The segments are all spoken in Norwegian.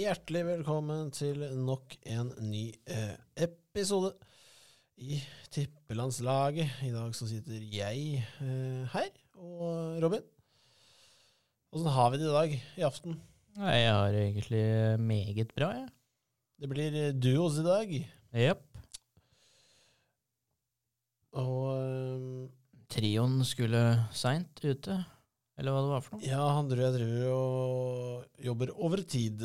hjertelig velkommen til nok en ny eh, episode i Tippelandslaget. I dag så sitter jeg eh, her, og Robin. Åssen har vi det i dag, i aften? Nei, jeg har det egentlig meget bra, jeg. Det blir eh, duos i dag. Jepp. Og eh, Trioen skulle seint ute, eller hva det var for noe. ja, han tror jeg driver og jobber overtid.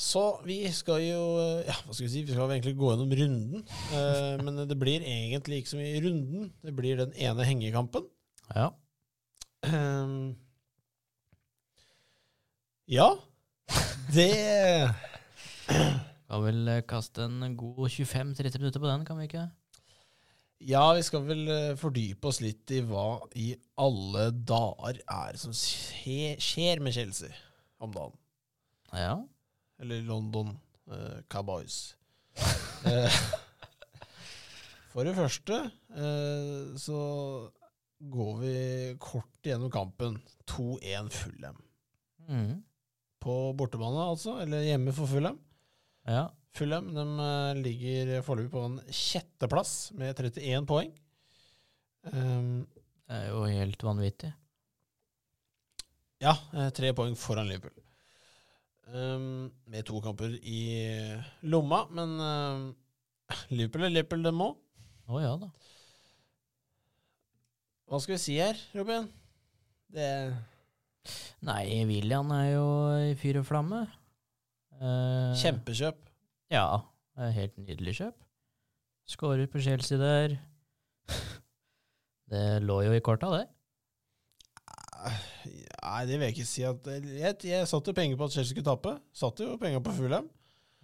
Så vi skal jo Ja, hva skal vi si? Vi skal egentlig gå gjennom runden. Eh, men det blir egentlig ikke så mye i runden. Det blir den ene hengekampen. Ja. Um, ja. Det Kan vel eh, kaste en god 25-30 minutter på den, kan vi ikke? Ja, vi skal vel eh, fordype oss litt i hva i alle dager er som skje, skjer med Chelsea om dagen. Ja. Eller London uh, Cowboys. Eh, For det første uh, så går vi kort gjennom kampen. 2-1 Fulham. Mm. På bortebane, altså. Eller hjemme for Fulham. Ja. M, de ligger foreløpig på en sjetteplass med 31 poeng. Um, Det er jo helt vanvittig. ja, tre poeng foran Liverpool. Um, med to kamper i lomma, men uh, Liverpool er Liverpool, det må. Å ja da. Hva skal vi si her, Robin? Det Nei, William er jo i fyr og flamme. Uh, Kjempekjøp. Ja. Helt nydelig kjøp. Skårer på Chelsea der. Det lå jo i korta, det. Nei, det vil jeg ikke si at Jeg, jeg satte penger på at Chelsea skulle tape. Satte jo penger på Fulham.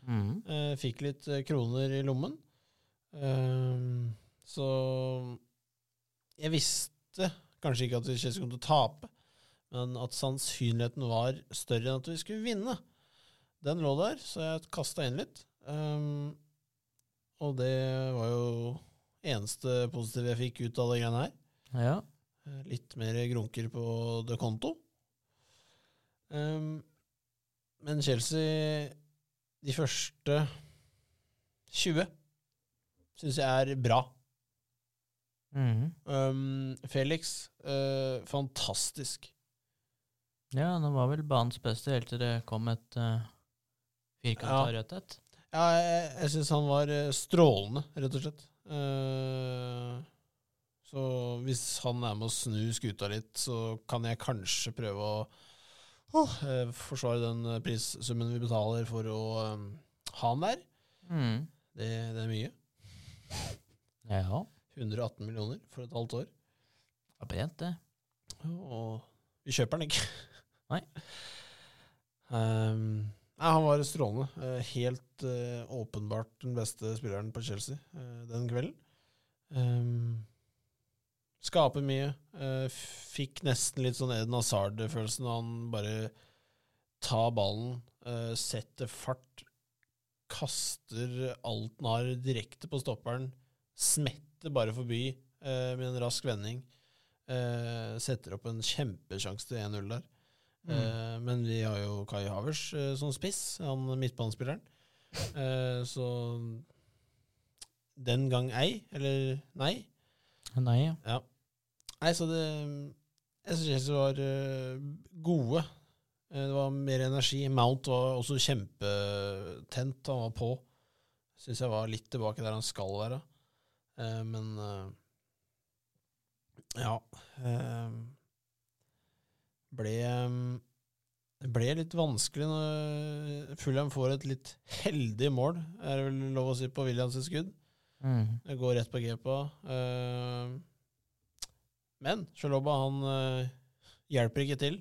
Mm. Eh, fikk litt eh, kroner i lommen. Eh, så jeg visste kanskje ikke at Chelsea kom til å tape, men at sannsynligheten var større enn at vi skulle vinne. Den lå der, så jeg kasta inn litt. Ehm, og det var jo eneste positive jeg fikk ut av de greiene her. Ja. Eh, Litt mer grunker på de konto. Ehm, men Chelsea de første 20 syns jeg er bra. Mm. Um, Felix, eh, fantastisk. Ja, det var vel banens beste helt til det kom et uh, firkanta Ja. rødt et. Ja, jeg, jeg syns han var eh, strålende, rett og slett. Eh, så hvis han er med å snu skuta litt, så kan jeg kanskje prøve å eh, forsvare den prissummen vi betaler for å um, ha han der. Mm. Det, det er mye. Ja. 118 millioner for et halvt år. Det er pent, det. Og vi kjøper den ikke. Nei. Um, nei, han var strålende. Eh, helt uh, åpenbart den beste spilleren på Chelsea uh, den kvelden. Ehm, skaper mye. Eh, fikk nesten litt sånn Eden Hazard-følelsen når han bare tar ballen, eh, setter fart, kaster alt han har direkte på stopperen, smetter bare forbi eh, med en rask vending. Setter opp en kjempesjanse til 1-0 der. Eh, men vi har jo Kai Havers som spiss, han midtbanespilleren. Så den gang ei, eller nei. Nei, ja. Ja. Nei, så det Jeg syns Chelsea var eh, gode. Eh, det var mer energi. Mount var også kjempetent. Han var på. Syns jeg var litt tilbake der han skal være. Eh, men ja. ble Det ble litt vanskelig når Fulham får et litt heldig mål, er det vel lov å si, på Williams skudd. Mm. Det går rett på GPA. Eh, men Sjaloba han uh, hjelper ikke til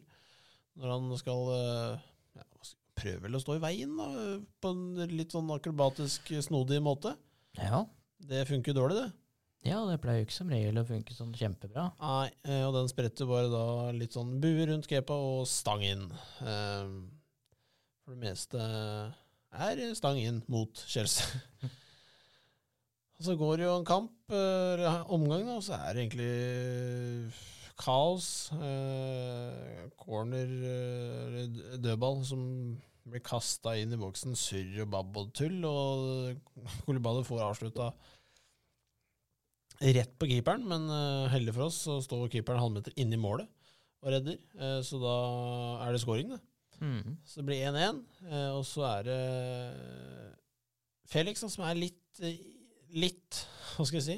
når han skal uh, ja, prøve vel å stå i veien da, på en litt sånn akrobatisk, snodig måte. Ja. Det funker dårlig, det. ja, det pleier jo ikke som regel å funke sånn kjempebra. Nei, eh, og den spretter bare da litt sånn bue rundt Kepa og stang inn. Eh, for det meste er stang inn mot Chelsea. og så går det jo en kamp, eh, omgang, da, og så er det egentlig kaos. Eh, corner, eh, dødball, som blir kasta inn i boksen. Surr og babb og tull, og Kolibali får avslutta rett på keeperen, men eh, heldig for oss så står keeperen halvmeter inni målet og redder, Eh, så da er det scoring, det. Mm. Så det blir 1-1, uh, og så er det Felix da, som er litt Litt, hva skal jeg si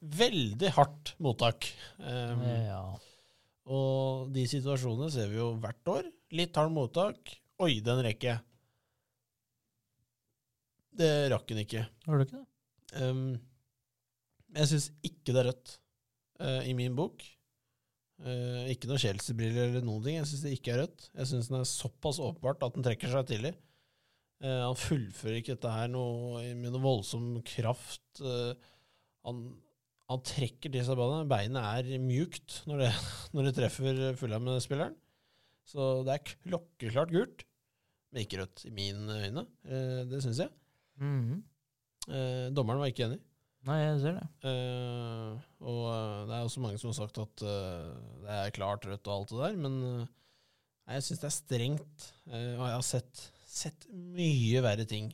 Veldig hardt mottak. Um, Ja. og de situasjonene ser vi jo hvert år. Litt hardt mottak. Oi, den rekker jeg. Det rakk hun ikke. Har du ikke det? Um, jeg syns ikke det er rødt uh, i min bok. Uh, ikke noe Chelsea-briller eller noen ting. Jeg syns det ikke er rødt. Jeg syns den er såpass åpenbart at den trekker seg tidlig. Uh, han fullfører ikke dette her noe, med noe voldsom kraft. Uh, han, han trekker til seg ballen. Beinet er mjukt når det, når det treffer Fulham-spilleren. Så det er klokkeklart gult, men ikke rødt i mine øyne. Uh, det syns jeg. Mm -hmm. dommeren var ikke enig. Nei, jeg ser det. Uh, og eh, det er også mange som har sagt at uh, det er klart rødt og alt det der, men uh, jeg syns det er strengt. eh, og jeg har sett, sett mye verre ting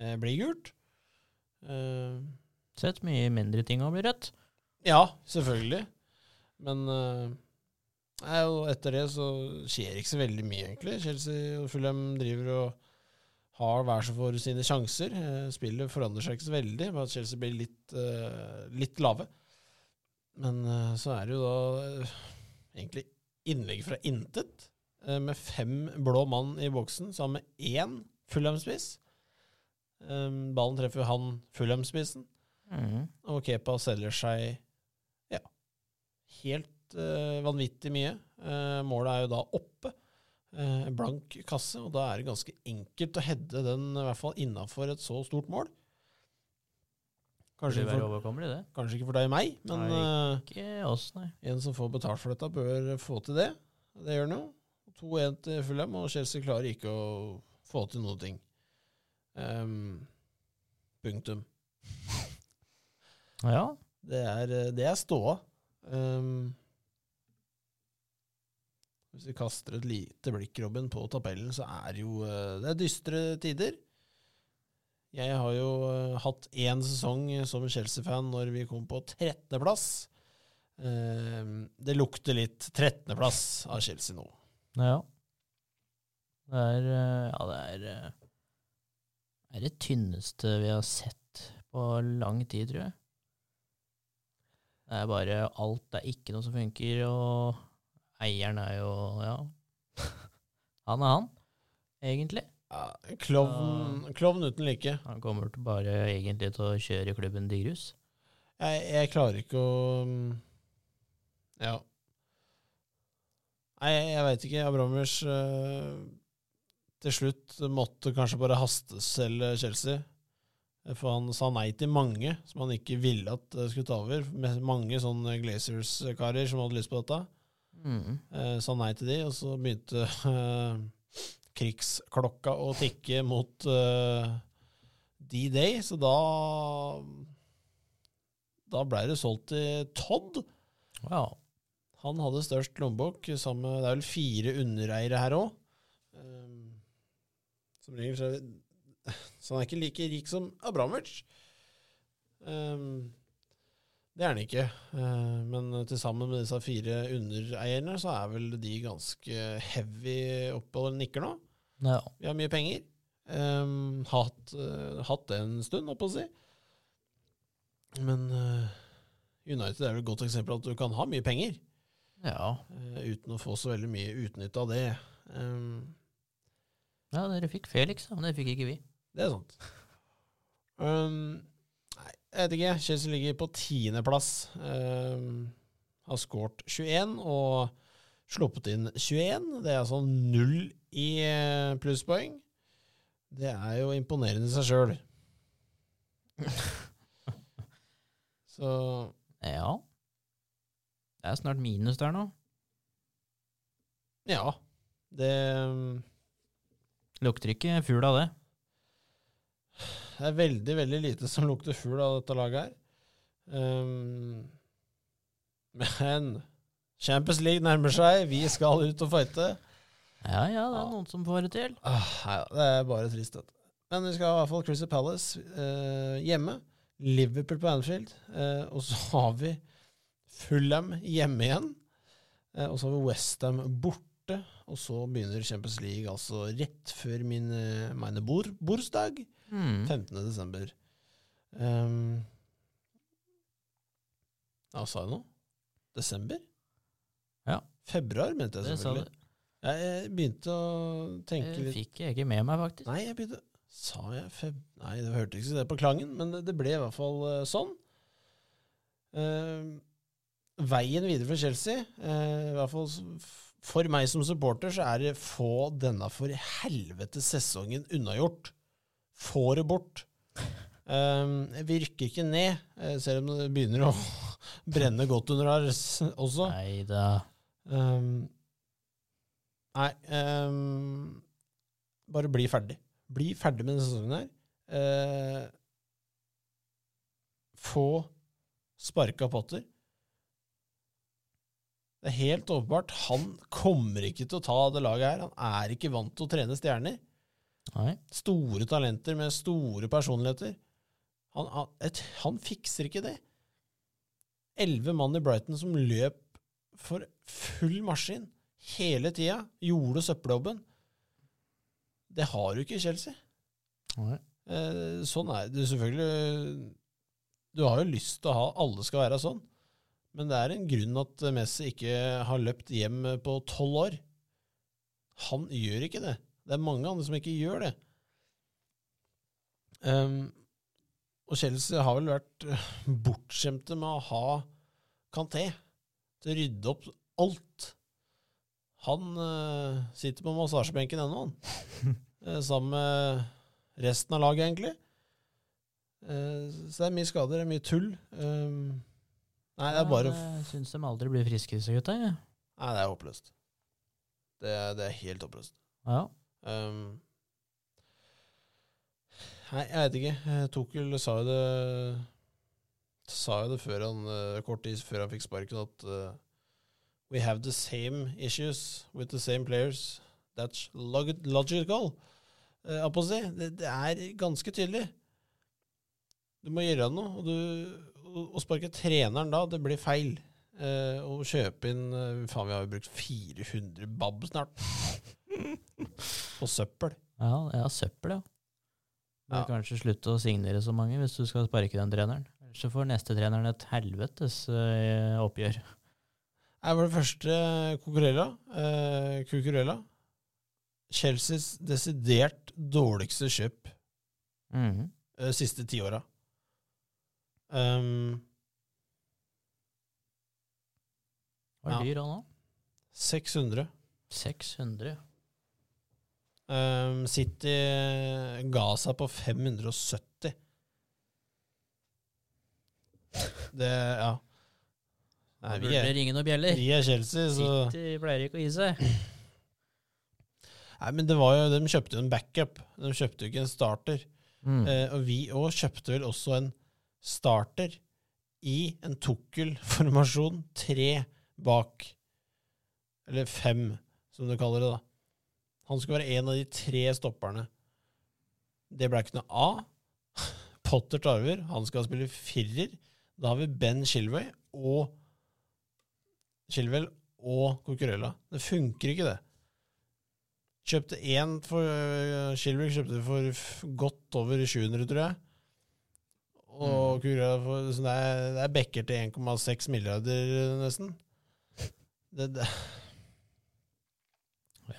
eh, bli gult. Eh, Sett mye mindre ting og bli rødt. ja, selvfølgelig. Men eh, etter det så skjer ikke så veldig mye, egentlig. Chelsea og Fulham driver og har hver seg for sine sjanser. Eh, Spillet forandrer seg ikke så veldig, med at Chelsea blir litt, eh, litt lave. Men eh, så er det jo da egentlig innlegg fra intet, med fem blå mann i boksen, sammen med én Fulham-spiss. Eh, ballen treffer han Fulham-spissen, Mhm. og Kepa selger seg ja, helt uh, vanvittig mye. Uh, målet er jo da oppe. Uh, blank kasse, og da er det ganske enkelt å heade den i hvert fall innafor et så stort mål. Kanskje for, det. kanskje ikke for deg og meg, men Nei. eh, Ikke oss, nei. en som får betalt for dette, bør få til det. Det gjør han jo. 2-1 til Fulham, og Chelsea klarer ikke å få til noe ting. Um, punktum. Ja. Det er, eh, det er ståa. Um, hvis vi kaster et lite blikk, Robin, på tabellen, så er jo eh, Det er dystre tider. Jeg har jo eh, hatt én sesong som Chelsea-fan når vi kom på 13.-plass. Ehm, det lukter litt 13.-plass av Chelsea nå. Ja. Det er eh, Ja, det er eh, Det er det tynneste vi har sett på lang tid, tror jeg. Det er bare alt Det er ikke noe som funker, og eieren er jo Ja. Han er han, egentlig. Ja, klovn, klovn uten like. Han kommer til bare egentlig til å kjøre klubben digrus. Jeg, jeg klarer ikke å Ja. Nei, jeg, veit ikke. Abramovic eh, til slutt måtte kanskje bare hasteselge Chelsea. For han sa nei til mange som han ikke ville at skulle ta over. Mange sånne Glazers-karer som hadde lyst på dette. Mm. Eh, sa nei til de, og så begynte eh, krigsklokka å tikke mot eh, D-Day, så da Da blei det solgt til Todd. Ja. Han hadde størst lommebok, sammen med Det er vel fire undereiere her òg. som regel så, så han er ikke like rik som Abramovic. Um, det er han ikke. Uh, men til sammen med disse fire undereierne, så er vel de ganske heavy oppe og nikker nå. ja. Vi har mye penger. Um, hatt, uh, hatt det en stund, holdt på å si. Men uh, United er vel et godt eksempel at du kan ha mye penger Ja. eh, uten å få så veldig mye utnytte av det. Um, ja, dere fikk Felix, da, men det fikk ikke vi. det er sant. Um, nei, jeg vet ikke. Chelsea ligger på tiendeplass. Um, har skåret 21 og sluppet inn 21. Det er altså null i eh, plusspoeng. Det er jo imponerende i seg sjøl. Så Ja. Det er snart minus der nå. ja. Det um, Lukter ikke fugl av det. Det er veldig, veldig lite som lukter fugl av dette laget her. Um, men Champions League nærmer seg, vi skal ut og fighte. Ja ja, det er Ja. noen som får det til. Ah, da, det er bare trist. Dette. Men vi skal i hvert fall Crystal Palace eh, hjemme. Liverpool på Anfield. Eh, og så har vi Fulham hjemme igjen. Eh, og så har vi Westham borte. Og så begynner Champions League altså rett før min eh, meine bor, bursdag. Mm. 15. desember. Um, ja, sa jeg noe? Desember? Ja. Februar, mente jeg selvfølgelig. Jeg, begynte å tenke Det litt fikk jeg ikke med meg, faktisk. Nei, jeg begynte Sa jeg feb... Nei, det hørtes ikke det på klangen, men det, ble i hvert fall eh, sånn. Eh, veien videre for Chelsea, eh, i hvert fall for meg som supporter, så er det få denne for helvete sesongen unnagjort. Få det bort. Eh, vi rykker ikke ned, eh, selv om det begynner å brenne godt under her også. Neida. Um, nei um, Bare bli ferdig. Bli ferdig med denne sesongen her. Eh, få sparka Potter. Det er helt åpenbart. Han kommer ikke til å ta det laget her. Han er ikke vant til å trene stjerner. Nei. Store talenter med store personligheter. Han, han, et, han fikser ikke det. Elleve mann i Brighton som løp for full maskin hele tida, gjorde søppeljobben. Det har du ikke i Chelsea. Nei. Eh, sånn er det selvfølgelig. Du har jo lyst til å ha alle skal være sånn, men det er en grunn at Messi ikke har løpt hjem på tolv år. Han gjør ikke det. Det er mange andre som ikke gjør det. Um, og Chelsea har vel vært eh, bortskjemte med å ha Canté til å rydde opp alt. Han uh, sitter på massasjebenken ennå, han. Eh, sammen med resten av laget, egentlig. Uh, så det er mye skader, det er mye tull. Um, nei, det er bare Jeg syns de aldri blir friske, disse gutta. Ja. Nei, det er håpløst. Det, er- det er helt håpløst. ja. Um, nei, jeg vet ikke. Eh, sa jo det Sa jo det før han, eh, kort tid før han fikk sparken, at uh, We have the same issues with the same players. That's log logical. Uh, det, det er ganske tydelig. Du må gjøre noe. Og du, å- sparke treneren da, det blir feil. Eh, å kjøpe inn eh, Faen, vi har jo brukt 400 bab snart. På søppel. Ja, ja, søppel, ja. Du Ja. kanskje slutte å signere så mange hvis du skal sparke den treneren. Ellers så får neste treneren et helvetes eh, oppgjør. Her var det første Cucurella. Eh, Cucurella. Chelseas desidert dårligste kjøp Mhm. de siste ti åra. Um, Hva er Ja. dyr han nå? 600. 600. Um, City ga seg på 570. Det Ja. Nei, vi er, ringe noen bjeller. vi er Chelsea, så City pleier ikke å gi seg. Nei, men det var jo De kjøpte jo en backup. De kjøpte jo ikke en starter. Mm. Eh, og vi òg kjøpte vel også en starter i en tukkel-formasjon. Tre bak. Eller fem, som du kaller det, da. Han skulle være en av de tre stopperne. Det ble ikke noe av. Potter tar over. Han skal spille firer. Da har vi Ben Shilway og Shilwell og Cucurella. Det funker ikke, det. Kjøpte én for uh, kjøpte for godt over 700, tror jeg. Og Mm. Så det, er, det er bekker til 1,6 milliarder, nesten. Det, det.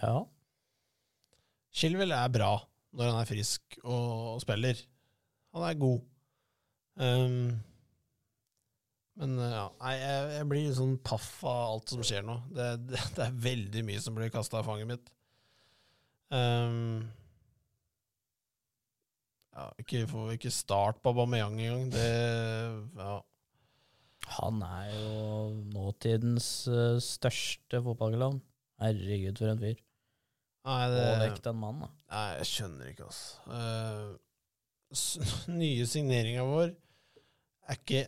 Ja. Chilwell er bra når han er frisk og, og spiller. Han er god. Um, men uh, ja, nei, jeg, jeg blir sånn paff av alt som skjer nå. Det, det, det er veldig mye som blir kasta av fanget mitt. Um, ja, ikke, får ikke start på Aubameyang engang. Det ja. Han er jo nåtidens eh, største fotballklovn. Herregud, for en fyr. Nei, Og vekk den mannen, da. Nei, jeg skjønner ikke, altså. Uh, nye signeringa vår er ikke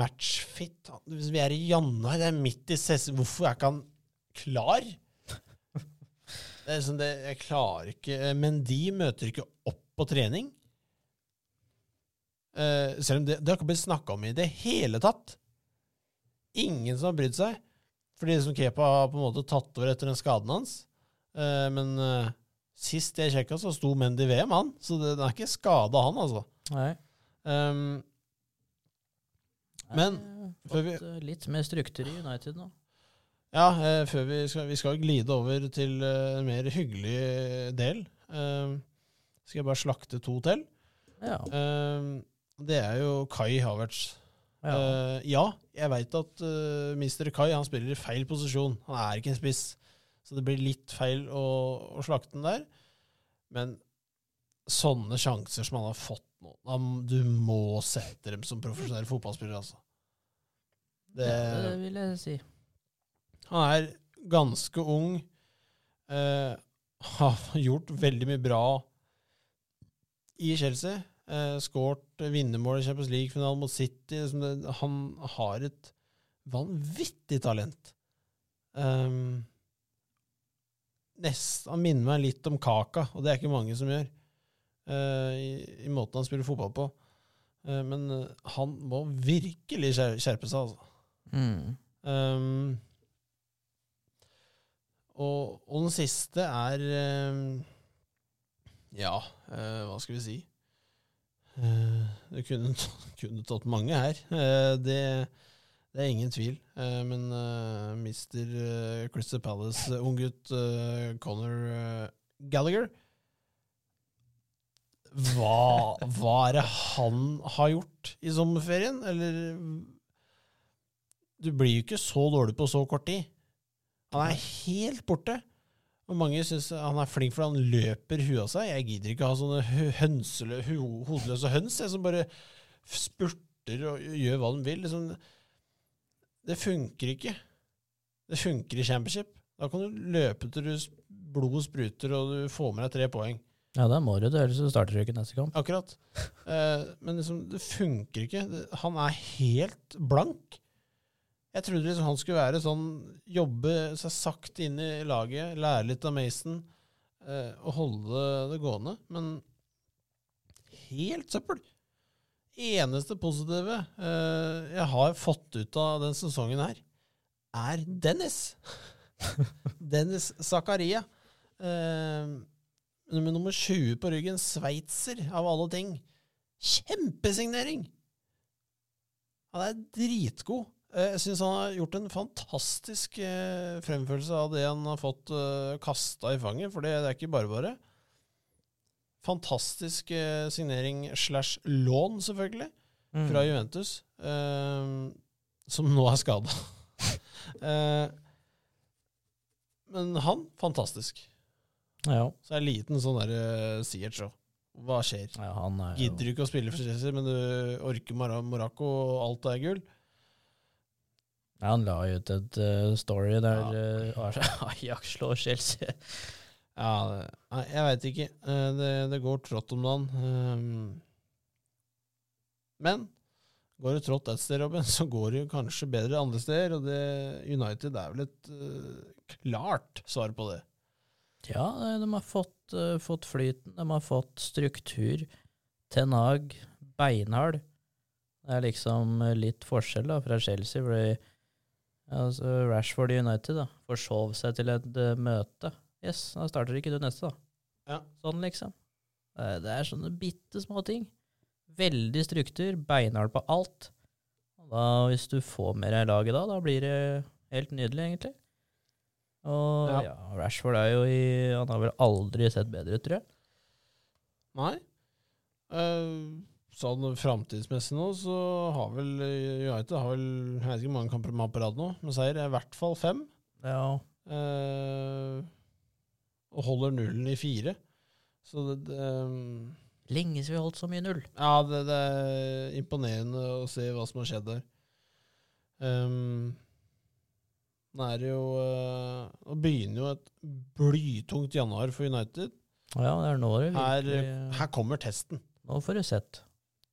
matchfit. Hvis vi er i januar, det er midt i sesongen, hvorfor er ikke han klar? Det er liksom det, jeg klarer ikke Men de møter ikke opp på trening. Uh, selv om det, det har ikke blitt snakka om i det hele tatt. Ingen som har brydd seg. Fordi liksom Kepa har på en måte tatt over etter den skaden hans. Uh, men uh, sist jeg sjekka, så sto Mendy VM, han. Så det, den er ikke skada, han, altså. Nei. Um, Men, fått eh, litt mer struktur i United nå. ja, eh, før vi skal, vi skal glide over til eh, en mer hyggelig del. Um, skal jeg bare slakte to til. Ja. Uh, det er jo Kai Havertz. ja. uh, ja, jeg veit at uh, Mr. Kai han spiller i feil posisjon. Han er ikke en spiss, så det blir litt feil å, å slakte den der. Men sånne sjanser som han har fått nå Du må sette dem som profesjonell fotballspiller, altså. Det, det vil jeg si. han er ganske ung. Uh, har gjort veldig mye bra i Chelsea. Eh, Skåret vinnermål i Champions League-finalen mot City. Liksom han har et vanvittig talent. Um, nest, han minner meg litt om Kaka, og det er ikke mange som gjør, uh, i, i måten han spiller fotball på. Uh, men eh, han må virkelig skjer, skjerpe seg, altså. Mm. Um, og, og den siste er um, Ja, eh, hva skal vi si? Eh, det kunne, kunne tatt mange her. Eh, det, det er ingen tvil. Eh, men uh, mister uh, Crystal Palace, uh, unggutt uh, Conor eh, Gallagher hva, hva er det han har gjort i sommerferien? Eller Du blir jo ikke så dårlig på så kort tid. Han er helt borte. Og mange syns han er flink fordi han løper huet av seg. Jeg gidder ikke ha sånne hø- hønsele, ho- hodeløse høns jeg, som bare spurter og gjør hva de vil. Liksom, det funker ikke. Det funker i championship. Da kan du løpe til du blodet spruter og du får med deg tre poeng. Ja, da må du det, ellers starter du ikke neste kamp. Akkurat. Eh, men liksom, det funker ikke. Han er helt blank. Jeg trodde liksom han skulle være sånn, jobbe seg sakte inn i laget, lære litt av Mason eh, og holde det gående. Men helt søppel. Eneste positive eh, jeg har fått ut av den sesongen her, er Dennis. Dennis Zakaria. Eh, med nummer 20 på ryggen, sveitser av alle ting. Kjempesignering! Han er dritgod. Eh, Jeg syns han har gjort en fantastisk eh, fremførelse av det han har fått eh, kasta i fanget, for det, er ikke bare bare. Fantastisk signering slash lån, selvfølgelig, Mm. fra Juventus, som nå er skada. men han, fantastisk. Ja. Så er det en liten sånn der uh, Siert, så. Hva skjer? ja, er Gidder du ikke å spille for Chelsea, men du orker Mar og alt er gull? Ja, Han la ut et uh, story der uh, Ajax slår Chelsea. Ja, det- jeg veit ikke. Eh, det, det går trått om dagen. Um, men går det trått et sted, Robin, så går det jo kanskje bedre andre steder. Og det, United er vel et eh, klart svar på det. Ja, eh, de har fått, eh, fått flyten, de har fått struktur. Ten Hag, beinhard. Det er liksom eh, litt forskjell da, fra Chelsea, fordi altså, Rashford i United da, forsov seg til et uh, møte. Yes, da starter ikke du neste, da. Ja. Sånn, liksom. Eh, Det er sånne bitte små ting. Veldig struktur, beinhard på alt. Og da, hvis du får med deg laget da, da blir det helt nydelig, egentlig. Og Ja. ja. Rashford er jo i Han har vel aldri sett bedre ut, tror jeg. Nei. Uh, sånn framtidsmessig nå, så har vel eh, United har vel, Jeg vet ikke hvor mange kamper de har på rad nå, men seier er i hvert fall fem. Ja, Eh, og holder nullen i fire. Så det, det um, Lenge siden vi holdt så mye null. Ja, det, det er imponerende å se hva som har skjedd der. Um, nå er det jo uh, Nå begynner jo et blytungt januar for United. Ja, det er nå det Her, virkelig her kommer testen. Nå får du sett.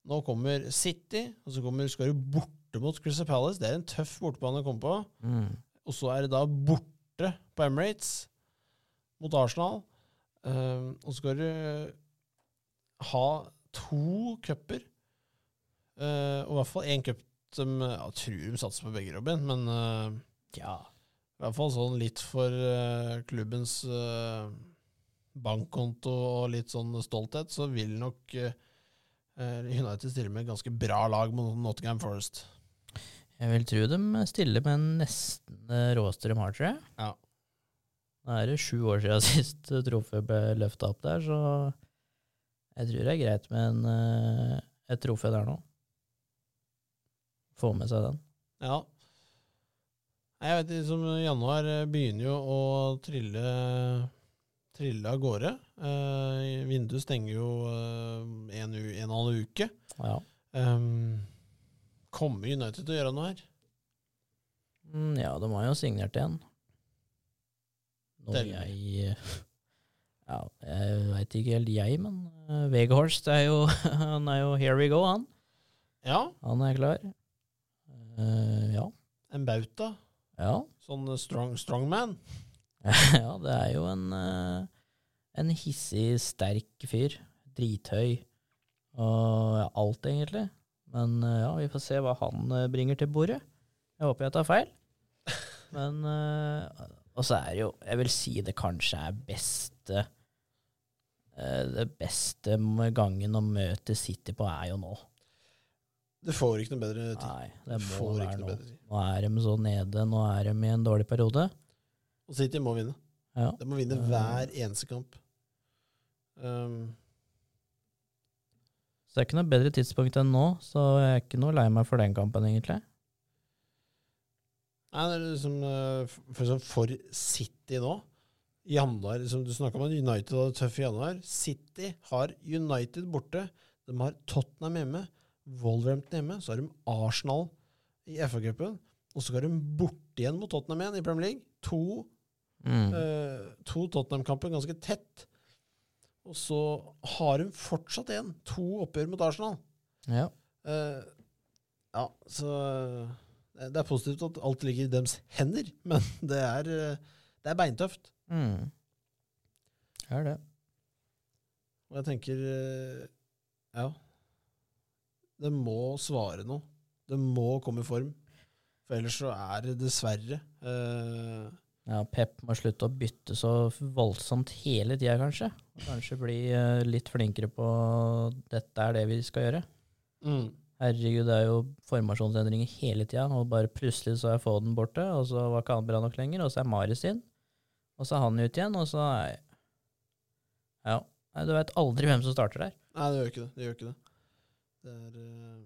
Nå kommer City, og så kommer, skal du borte mot Crystal Palace. Det er en tøff bortebane å komme på. Mm. Og så er det da borte på Emirates mot Arsenal. Um, og så skal du ha to cuper. Uh, og i hvert fall én cup som Jeg tror de satser på begge, Robin, men uh, Ja. i hvert fall sånn litt for uh, klubbens uh, bankkonto og litt sånn stolthet, så vil nok uh, United stiller med et ganske bra lag mot Nottingham Forest. Jeg vil tro de stiller med nesten det råeste de har, tror jeg. Ja. Nå er det sju år siden sist trofé ble løfta opp der, så jeg tror det er greit med en, eh, et trofé der nå. Få med seg den. Ja. Jeg vet liksom, som januar eh, begynner jo å trille, trille av gårde. Eh, vinduet stenger jo uh, en, u- en og annen uke. Ja. Um, kommer United til å gjøre noe her? Mm, ja, de har jo signert igjen. Noe Del- jeg Ja, jeg veit ikke helt, jeg, men uh, Veghorst er jo Han er jo here we go, han. Ja, Han er klar. Uh, ja. en bauta. Ja. Sånn strong, strongman. ja, det er jo en, eh, en hissig, sterk fyr. Drithøy. Og alt, egentlig. Men eh, ja, vi får se hva han eh, bringer til bordet. Jeg håper jeg tar feil. Men eh, Og så er det jo Jeg vil si det kanskje er beste Det beste gangen å møte City på, er jo nå. Det får ikke noe bedre tid. Nei, det må får være ikke noe bedre tid. Nå er de så nede. Nå er de i en dårlig periode. Og City må vinne. Ja. De må vinne hver eneste kamp. Um, Så det er ikke noe bedre tidspunkt enn nå, så jeg er ikke noe lei meg for den kampen, egentlig. Nei, det er liksom eh, for, for, for City nå januar, som du snakka om, at United hadde tøff i januar. City har United borte. De har Tottenham hjemme, Wolverhampton hjemme. Så har de Arsenal i FA-cupen. Og så skal de borte igjen mot Tottenham igjen i Premier League. To, Mm. uh, to Tottenham-kamper ganske tett. Og så har hun fortsatt igjen to oppgjør mot Arsenal. Ja. Uh, ja, så eh, det er positivt at alt ligger i deres hender, men det er, eh, det er beintøft. Mm. Er det. Og jeg tenker Ja. Det må svare noe. Det må komme i form. For ellers så er det dessverre eh, Ja, Pep må slutte å bytte så voldsomt hele tida, kanskje. Kanskje bli eh, litt flinkere på dette er det vi skal gjøre. mm, Herregud, det er jo formasjonsendringer hele tida, og bare plutselig så er Foden borte, og så var ikke han bra nok lenger, og så er Maris inn, og så er han ut igjen, og så er Ja. Nei, du veit aldri hvem som starter der. Nei, det gjør ikke det. Det gjør ikke det. Det er uh,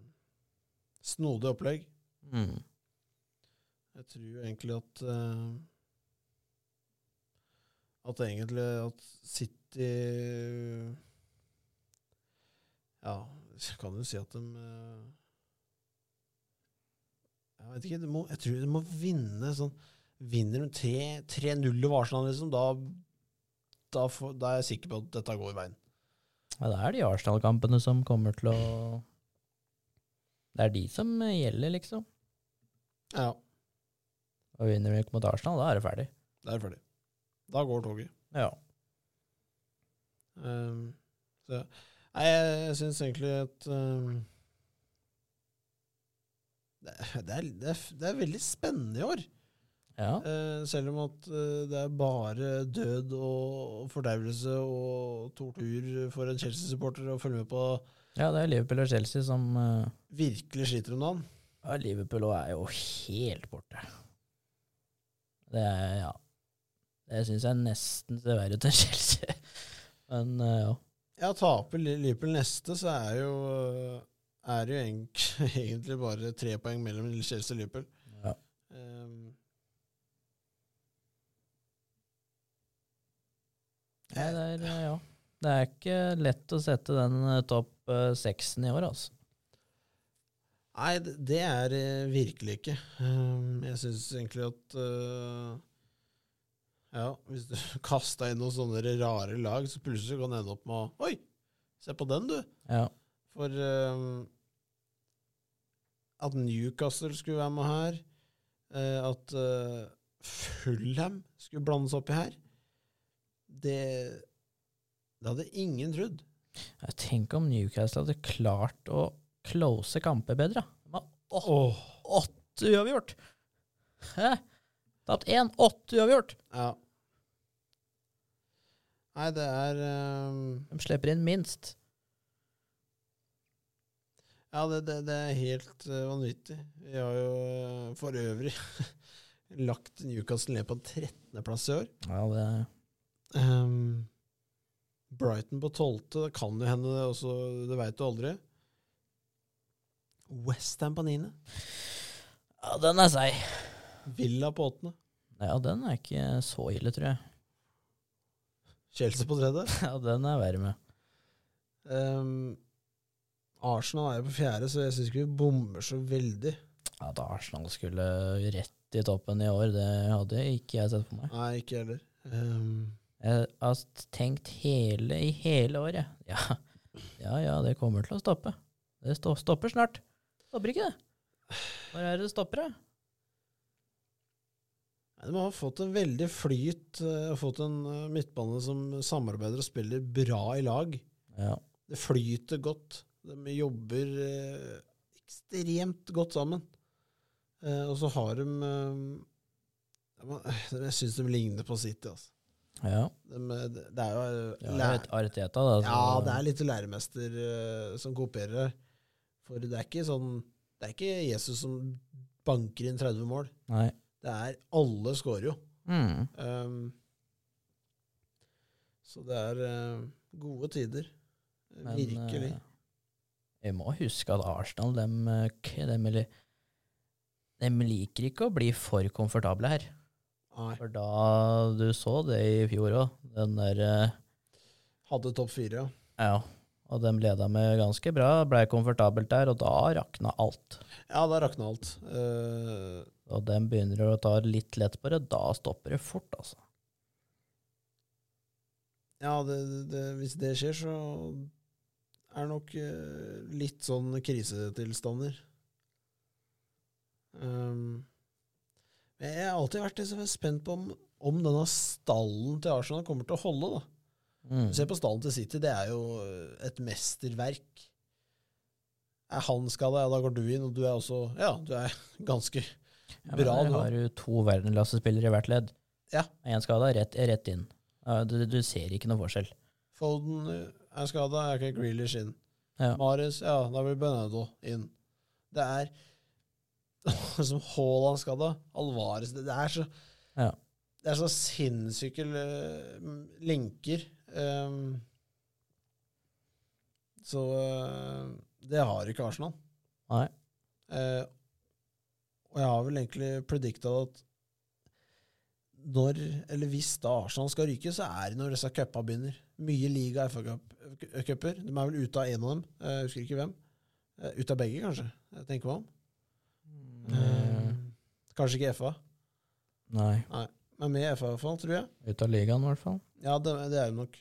snodig opplegg. Mm. Jeg tror egentlig at eh, At egentlig at City Ja, kan jo si at de eh, Jeg vet ikke, de må, jeg tror de må vinne sånn Vinner de 3-0 over Arsenal, liksom, da, da, får, da er jeg sikker på at dette går i veien. Ja, det er de Arsenal-kampene som kommer til å Det er de som gjelder, liksom. Ja, Og vinner vi ikke mot Arsenal, da er det ferdig. da er det ferdig. Da går toget. Ja. Um, så, nei, jeg, jeg syns egentlig at um, det, det, er, det, er, det er veldig spennende i år. ja. Uh, selv om at uh, det er bare død og fordervelse og tortur for en Chelsea-supporter å følge med på. Ja, det er Liverpool og Chelsea som uh, Virkelig sliter om dagen. ja, Liverpool er jo helt borte. Det er ja. Det syns jeg nesten ser verre ut enn Chelsea. Men eh, ja. Ja, taper Liverpool neste, så er jo er det jo egentlig, bare tre poeng mellom Chelsea og Liverpool. ja. Um, Nei, det er eh, ja. Det er ikke lett å sette den eh, topp eh, seksen i år, altså. Nei, det er virkelig ikke. Um, jeg syns egentlig at Ja, hvis du kasta inn noen sånne rare lag, så plutselig kan du ende opp med å Oi, se på den, du! Ja. For um, at Newcastle skulle være med her. uh, at uh, Fulham skulle blandes oppi her. Det, det hadde ingen trodd. Jeg tenker om Newcastle hadde klart å close kamper bedre. De har åtte, Åh. åtte uavgjort. Hæ? Tapt én, åtte uavgjort. Ja. Nei, det er um... De slipper inn minst. Ja, det, det, det er helt uh, vanvittig. Vi har jo uh, for øvrig lagt Newcastle ned på en 13.-plass i år. Ja, det er... Um, Brighton på 12., det kan jo hende det også, det veit du aldri. Westham på 9., Ja, den er seig. Villa på 8., Ja, den er ikke så ille, tror jeg. Chelsea på tredje. Ja, den er verre med. Um, Arsenal er jo på fjerde, så jeg syns ikke vi bommer så veldig. At Arsenal skulle rett i toppen i år, det hadde ikke jeg sett for meg. Nei, ikke heller. Um, Jeg har tenkt hele i hele året. Ja, ja, ja, det kommer til å stoppe. Det stopper snart. Stopper ikke det? Når er det det stopper, da? De har fått en veldig flyt, eh, har fått en eh, midtbane som samarbeider og spiller bra i lag. Ja. Det flyter godt. De jobber eh, ekstremt godt sammen. Eh, og så har de eh, Jeg syns de ligner på City, altså. ja. De, eh, det er jo eh, ja Arteta, da. Ja, det er litt læremester eh, som kopierer. For det er ikke sånn Det er ikke Jesus som banker inn 30 mål. Nei. Det er Alle scorer jo. Mm. Um, så det er uh, gode tider. Men, Virkelig. eh, vi må huske at Arsenal, dem, eh, dem, dem liker ikke å bli for komfortable her. Nei. For da du så det i fjor òg, den der uh, Hadde topp fire, ja. Ja. Og de leda med ganske bra, blei komfortabelt der, og da rakna alt. Ja, da rakna alt. Eh, Og den begynner å ta litt lett på det, da stopper det fort, altså. ja, det, det, hvis det skjer, så er det nok eh, litt sånn krisetilstander. Um, jeg har alltid vært liksom spent på om, om denne stallen til Arsenal kommer til å holde. da. Mm. Se på stallen til City, det er jo et mesterverk. Er han skada, ja, da går du inn, og du er også Ja, du er ganske Ja, bra, nå. har du to verdensklassespillere i hvert ledd. Ja. Én skada, rett, rett inn. Du, du ser ikke noe forskjell. Foden er skada, er ikke Grealish inn. Ja. Mares, ja, da blir Benado inn. Det er som Haaland skada. Alvarez det, det er så Ja. Det er så sinnssyke Linker lenker. Um, så eh, det har ikke Arsenal. Nei. Eh, og jeg har vel egentlig predikta at når, eller hvis da Arsenal skal ryke, så er det når disse cupa begynner. Mye liga FA-cuper. De er vel ute av en av dem. Eh, Jeg husker ikke hvem. Ut Ute av begge, kanskje. Jeg tenker meg om. Eh, Kanskje ikke FA, Nei. men med FA i hvert fall, tror jeg. Ut av ligaen, i hvert fall. Ja, det, det er de nok.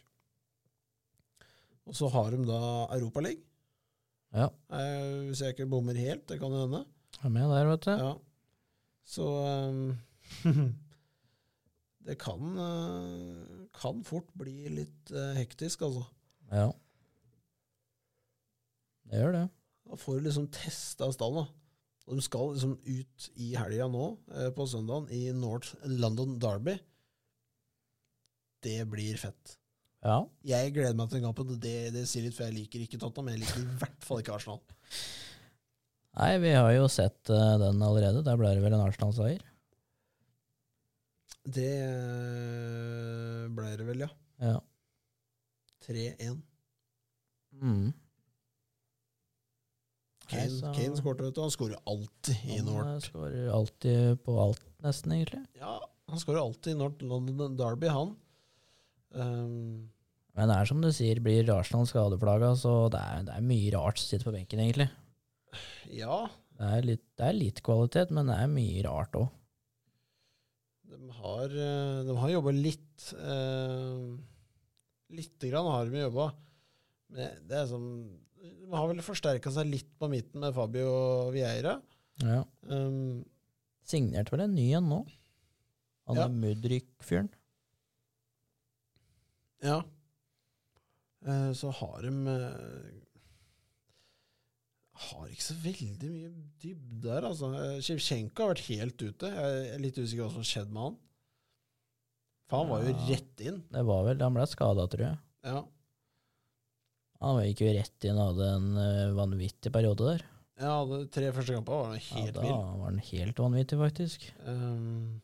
Og så har de da Europaligaen. Ja. Eh, hvis jeg ikke bommer helt, det kan jo hende. Er med der, vet du. Ja. Så um, Det kan, eh, kan fort bli litt eh, hektisk, altså. Ja. Det gjør det. Da får du liksom testa stallen. da. Og de skal liksom ut i helga nå, eh, på søndagen, i North London Derby. Det blir fett. Ja. Jeg gleder meg til den kampen. Det, det sier litt, for jeg liker ikke Tottenham. Jeg liker i hvert fall ikke Arsenal. Nei, vi har jo sett uh, den allerede. Der ble det vel en Arsenal-seier. Det eh, ble det vel, ja. Ja. 3-1. Mm. Kane, Nei, Kane skårte, vet du. Han skårer alltid i Han North. eh, skårer alltid på alt, nesten, egentlig. Ja, han skårer alltid i North London Derby, han. Um, Men det er som du sier, blir Arsenal skadeplaga, så det er, det er mye rart som sitter på benken, egentlig. Ja, Det er litt, det er litt kvalitet, men det er mye rart òg. de har, eh, de har jobba litt. Eh, Lite grann har de jobba. Men det er som De har vel forsterka seg litt på midten med Fabio Vieira. Ja. Um, Signerte vel en ny en nå? Han Ja. Mudryk-fyren. ja. Eh, så har de eh, Har ikke så veldig mye dybde der, altså. Sjevtsjenko Shevchenko har vært helt ute. Jeg er litt usikker på hva som skjedde med han. For han var jo rett inn. Det var vel, Han ble skada, tror jeg. Ja. Han gikk jo rett inn og hadde en eh, vanvittig periode der. Ja, de tre første kamper, var han Ja, da var han helt vanvittig, faktisk. Um,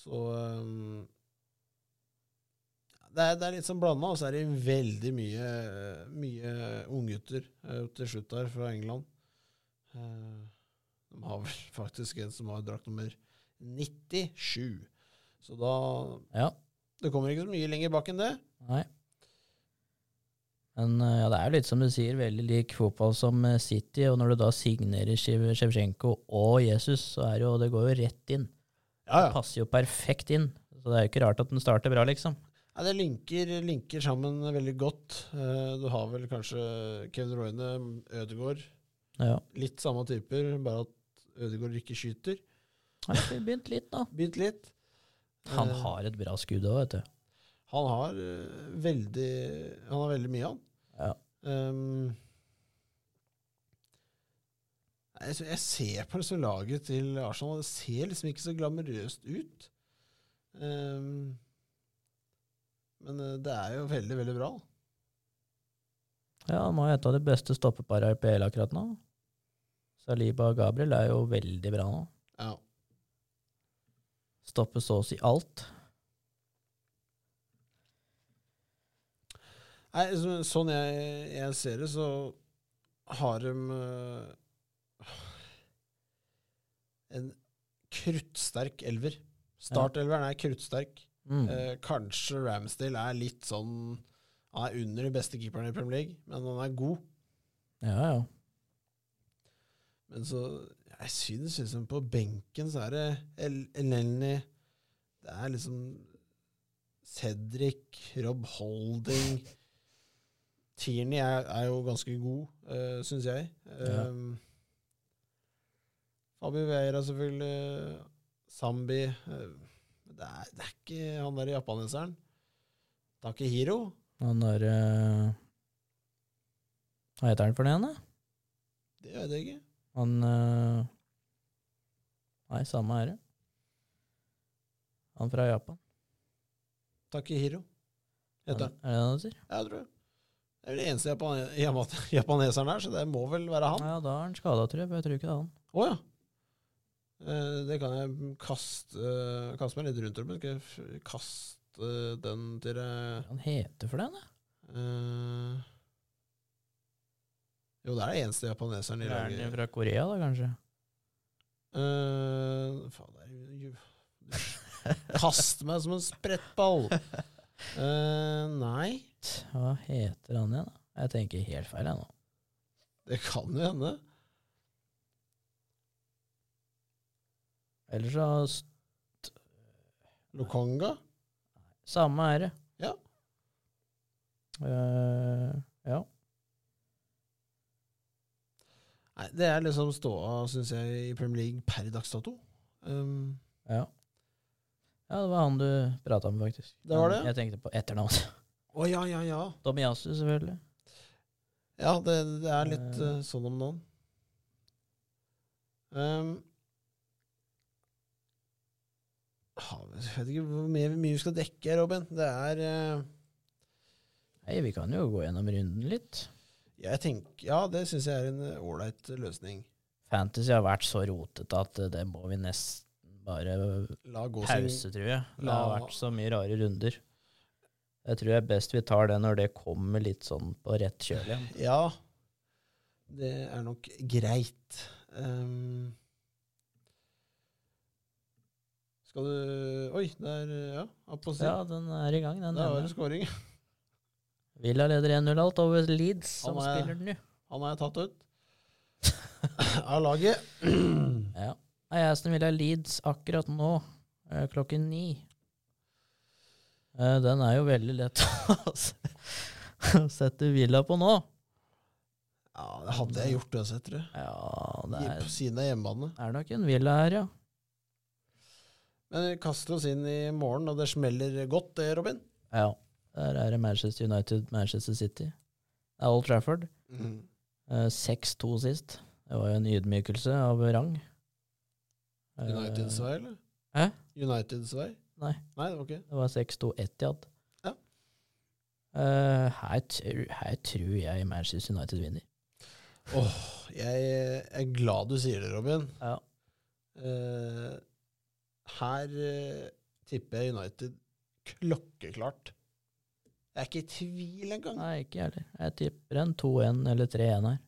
så um, det, er, det er litt sånn blanda, og så er det veldig mye, mye unggutter uh, til slutt der fra England. Uh, de har vel faktisk en som har drakt nummer 97. Så da Ja. Det kommer ikke så mye lenger bak enn det. Nei. Men eh, ja, det er jo litt som du sier, veldig lik fotball som eh, City, og når du da signerer Sjevtsjenko og Jesus, så er det jo, det går jo rett inn. Ja, Det passer jo perfekt inn. Så det er jo ikke rart at den starter bra, liksom. Ja, det linker, linker sammen veldig godt. Uh, du har vel kanskje Kevin Royne, Ødegaard. Ja. Litt samme typer, bare at Ødegaard ikke skyter. Han har begynt litt, da. Begynt litt. Han Eh, har et bra skudd òg, vet du. Han har eh, veldig Han har veldig mye, han. Ja. Um, jeg, jeg ser på liksom laget til Arsenal, det ser liksom ikke så glamorøst ut. Um, men eh, det er jo veldig, veldig bra. Ja, han jo et av de beste stoppeparene i PL akkurat nå. Saliba og Gabriel er jo veldig bra nå. Ja. Stopper så å si alt. Nei, så, sånn jeg, jeg ser det, så har de eh, en kruttsterk elver. Startelveren er kruttsterk. Mm. Eh, kanskje Ramsdale er litt sånn Han er under de beste keeperne i Premier League, men han er god. Ja, ja. Men så Jeg syns liksom på benken så er det El Elneny Det er liksom Cedric, Rob Holding Tierney er, er jo ganske god, uh, syns jeg. Ja. Um, Fabio Veira, selvfølgelig. Zambi. Eh, det, er, det er ikke han der japaneseren. Takehiro. Han er eh, Hva heter han for det da? Det vet jeg ikke. Han eh, Nei, samme herre. Han fra Japan. Takehiro heter han. Er det det han sier? Ja, jeg tror det. Det er vel det eneste japan- japaneseren der, så det må vel være han. Ja, da er han skada, tror jeg. For jeg tror ikke det er han. Å ja. Eh, det kan jeg kaste, kaste meg litt rundt om. Skal jeg kaste den til deg Hva han heter for det, da? Uh, Jo, det er det eneste japaneseren i Er den fra Korea, da, kanskje? Uh, faen, det er Du meg som en sprettball! Uh, nei, Hva heter han igjen, da? Jeg tenker helt feil, jeg nå. det kan jo hende. Ellers så Lokonga? Samme er det. Ja. Uh, ja. Nei, det er liksom ståa, syns jeg, i Premier League per dags dato. Um, ja. Ja, det var han du prata med, faktisk. Det var det? Jeg tenkte på etternavn. Å ja, ja, ja. Domiasu, selvfølgelig. Ja, det, det er litt eh, sånn om noen. Um, ha- jeg vet ikke hvor mye, mye vi skal dekke, Robin. Det er eh, Nei, vi kan jo gå gjennom runden litt. Jeg tenker, Ja, det syns jeg er en eh, ålreit løsning. Fantasy har vært så rotete at eh, det må vi nesten bare La gå sin pause, tror jeg. Det La- har vært så mye rare runder. Jeg tror det er best vi tar det når det kommer litt sånn på rett kjøl igjen. Ja, det er nok greit. Um, skal du Oi, der Ja, Apostil. Ja, den er i gang, den. Der var en det scoring. Villa leder 1-0 alt over Leeds, som er- spiller den nå. Han har jeg tatt ut av laget. Ja. Aston Villa Leeds akkurat nå, eh, klokken ni. Eh, Den er jo veldig lett å sette Villa på nå. Ja, det hadde jeg gjort uansett, tror jeg. Ja, det er, På siden av hjemmebane. er nok en villa her, ja. Men vi kaster oss inn i morgen, og det smeller godt, det, Robin. Ja. Der er det Manchester United, Manchester City. Det er Old Trafford. Eh, 6-2 sist. Det var jo en ydmykelse av rang. Eh, Uniteds vei, eller? Hæ? Uniteds vei? Nei. Nei, det var ikke Det var 6-2 Etiad. Ja. Uh, her, tr- her tror jeg Manchester United vinner. Åh, jeg er glad du sier det, Robin. Ja. Eh, her uh, tipper jeg United klokkeklart. Jeg er ikke i tvil engang. Nei, ikke heller. Jeg tipper en 2-1 eller 3-1 her.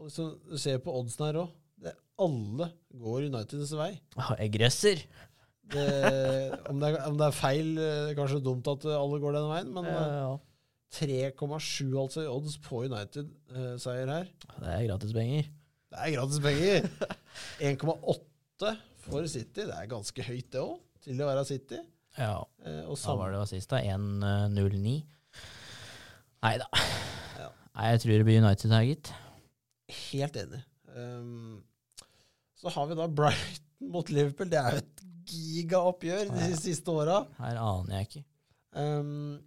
Og så du ser på oddsen her òg. Alle går Uniteds vei. Ah, jeg gresser! Det, om, det er, om det er feil, eh, kanskje dumt at alle går den veien, men Ja, eh, ja. 3,7 altså i odds på United-seier her. Det er gratis penger. Det er gratis penger! 1,8 for City. Det er ganske høyt, det òg, til å være City. Ja. Eh, og Hva var det sist, da? 1-0-9? Nei da. Ja. Nei, jeg tror det blir United her, gitt. helt enig. Um, så har vi da Brighton mot Liverpool. Det er jo et gigaoppgjør de Ja. siste åra. Her aner jeg ikke. Um,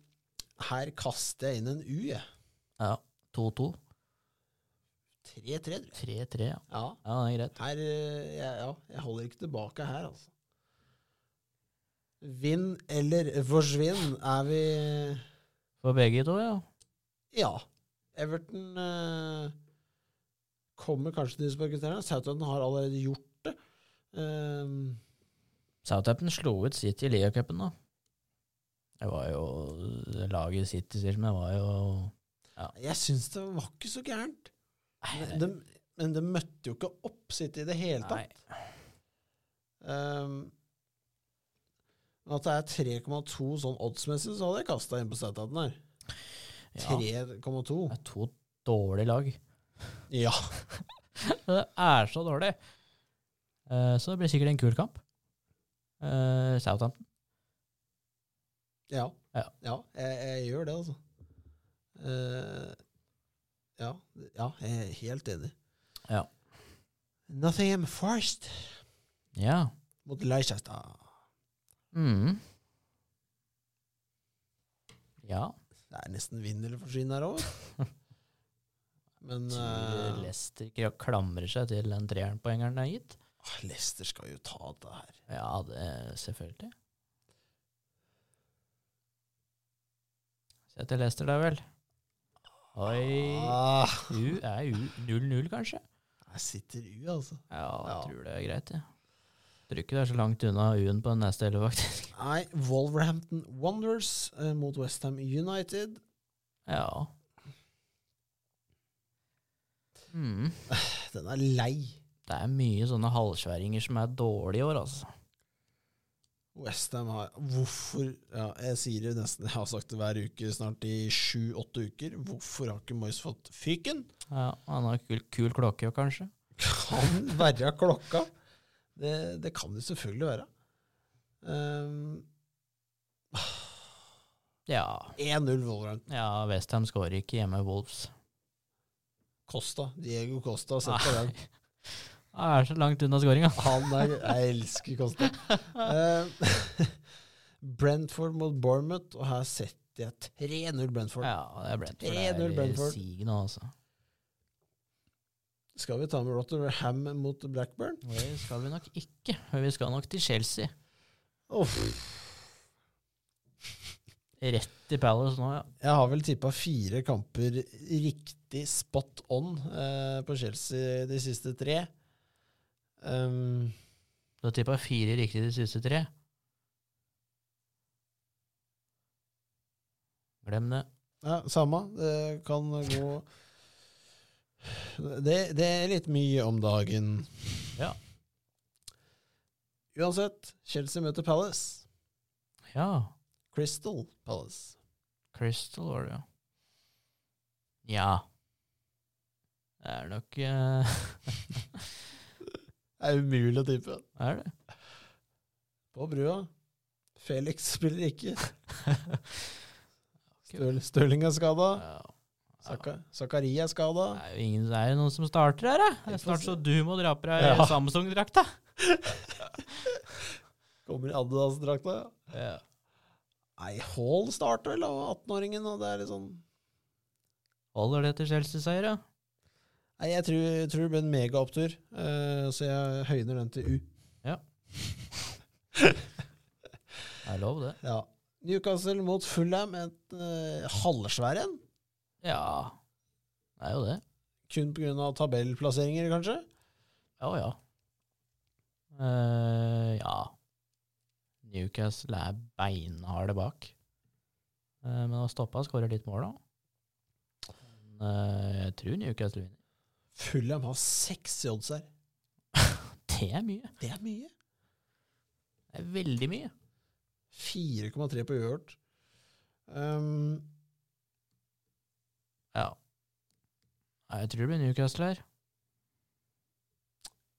her kaster jeg inn en U, jeg. Ja. 2-2. 3-3, tror 3-3, ja. Ja. Ja, det er greit. Her, ja, jeg, ja, jeg holder ikke tilbake her, altså. Vinn eller forsvinn er vi For begge to, ja. Ja. Everton eh, kommer kanskje til disparkuterne. Southampton har allerede gjort det. Um, Southampton slo ut City i ligacupen, da. Det var jo Laget City sier som det var jo jeg syns det var ikke så gærent. Men de, men de møtte jo ikke opp sitt i det hele tatt. Um, at det er 3,2 sånn oddsmessig, så hadde jeg kasta inn på Southampton her. Ja, 3,2. det er to dårlige lag. Ja. Det er så dårlig. Uh, så det blir sikkert en kul kamp. Uh, Southampton. Ja. Ja. ja jeg, jeg gjør det, altså. Eh, ja, ja, jeg er helt enig. Ja. Nothing am first. Ja. mot Leicester. Mm. Ja. Det er nesten vinn eller forsvinn her òg. Men uh, Leicester ikke klamrer seg til den treeren-poengeren det er gitt. Lester Leicester skal jo ta det her. Ja, det selvfølgelig. Se til Leicester, da vel. Oi. Ah, U er U 0-0, kanskje? Jeg sitter U, altså. Ja, jeg Ja. tror det er greit, jeg. Tror ikke det er så langt unna U-en på neste elleve, faktisk. Nei, Wolverhampton Wonders eh, mot Westham United. Ja. Mm. Den er lei. Det er mye sånne halvsværinger som er dårlige i år, altså. Westham har Hvorfor Ja, jeg sier det nesten Jeg har sagt det hver uke snart i sju-åtte uker. Hvorfor har ikke Moyes fått fyken? Ja, Han har kul, kul klokke, kanskje. Kan være klokka. Det, det kan det selvfølgelig være. Um, Ja, 1-0 Wolverhampton. ja Westham skårer ikke hjemme Wolves. Costa. Diego Costa setter i gang. Det er så langt unna skåringa. Han Jeg elsker Costa. Uh, Brentford mot Bournemouth, og her setter jeg 3-0 Brentford. Ja, det er Brentford. 3-0 Det er Brentford. sig nå, altså. Skal vi ta med Rotterham mot Blackburn? Det skal vi nok ikke. Vi skal nok til Chelsea. Oh. Rett i Palace nå, ja. Jeg har vel tippa fire kamper riktig spot on eh, på Chelsea de siste tre. Um, Du har jeg fire riktig de siste tre. Glem det. ja, samme. Det kan gå det, det er litt mye om dagen. Ja. Uansett, Chelsea møter Palace. Ja. Crystal Palace. Crystal var det, ja. Ja. Det er nok eh, Det er umulig å tippe. Er det? På brua. Felix spiller ikke. Støl, Stirling er skada. Ja. Zaka- er skada. Det er jo ingen, det er jo noen som starter her, da. Det er snart så du må dra på deg Ja. Samsung-drakta. Kommer i Adidas-drakta. Ja. Nei, Hall starter vel, og 18-åringen, og det er litt sånn Holder det til Chelsea-seier, da? Nei, jeg tror, jeg tror det blir en megaopptur, uh, så jeg høyner den til U. Det er lov, det. Ja. Newcastle mot Fulham, et uh, halvsvær en. Ja. Det er jo det. Kun pga. tabellplasseringer, kanskje? Ja ja. Uh, ja. Newcastle er beinharde bak. Uh, men har stoppa skårer litt mål, da. Men eh, jeg tror Newcastle vinner. Fulham har seks i odds her. Det er mye. Det er mye. Det er veldig mye. 4,3 på Uhørt. Um, Ja. Jeg tror det blir Newcastle her.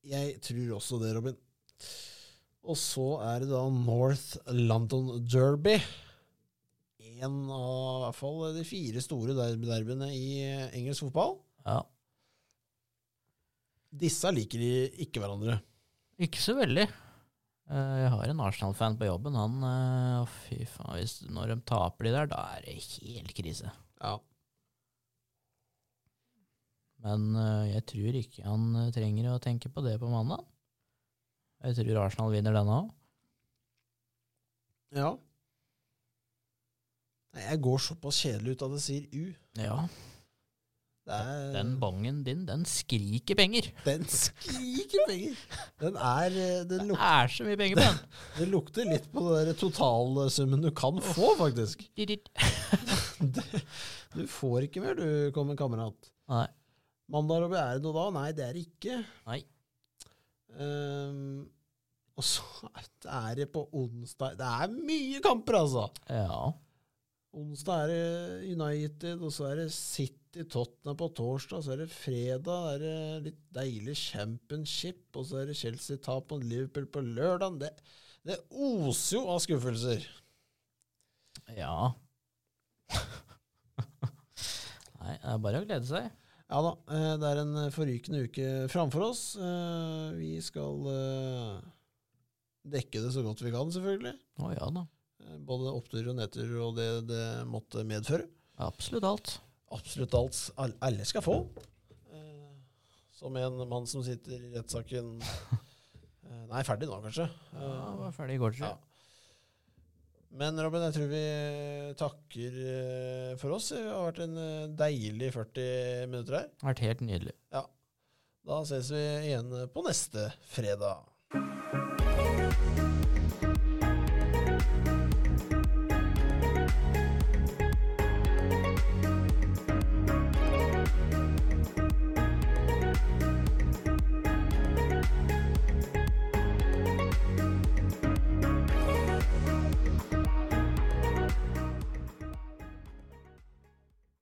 jeg tror også det, Robin. Og så er det da North London Derby. En av i hvert fall de fire store derbyene i engelsk fotball. Ja. Disse liker de ikke hverandre. Ikke så veldig. Eh, Jeg har en Arsenal-fan på jobben. Han eh, å Fy faen, hvis, når de taper de der, da er det helt krise. Ja. Men eh, jeg tror ikke han trenger å tenke på det på mandag. Jeg tror Arsenal vinner denne òg. ja. Jeg går såpass kjedelig ut at det sier U. Ja. Er, Den bongen din, den skriker penger. den skriker penger! Den er eh, Den Det lukter, er så mye penger på den. det lukter litt på den totalsummen du kan få, faktisk. Du får ikke mer, du, kommer kamerat. Nei. Mandag, og det noe da? Nei, det er det ikke. Nei. Um, og så er det på onsdag Det er mye kamper, altså! Ja. Onsdag er det United, og så er det City Tottenham på torsdag. Så er det fredag er det litt deilig championship, og så er det Chelsea tap mot Liverpool på lørdag. Det, det oser jo av skuffelser. Ja. Nei, det er bare å glede seg. Ja da, eh, det er en forrykende uke framfor oss. Eh, Vi skal eh, dekke det så godt vi kan, selvfølgelig. Å ja da. Eh, Både oppturer og nedturer og det det måtte medføre. Absolutt alt. Absolutt alt alle skal få. Eh, Som en mann som sitter i rettssaken eh, Nei, ferdig nå, kanskje. Ja, var ferdig i går, tror ja. Men Robin, jeg tror vi takker for oss. Det har vært en deilig 40 minutter her. Vært helt nydelig. Da ses vi igjen på neste fredag.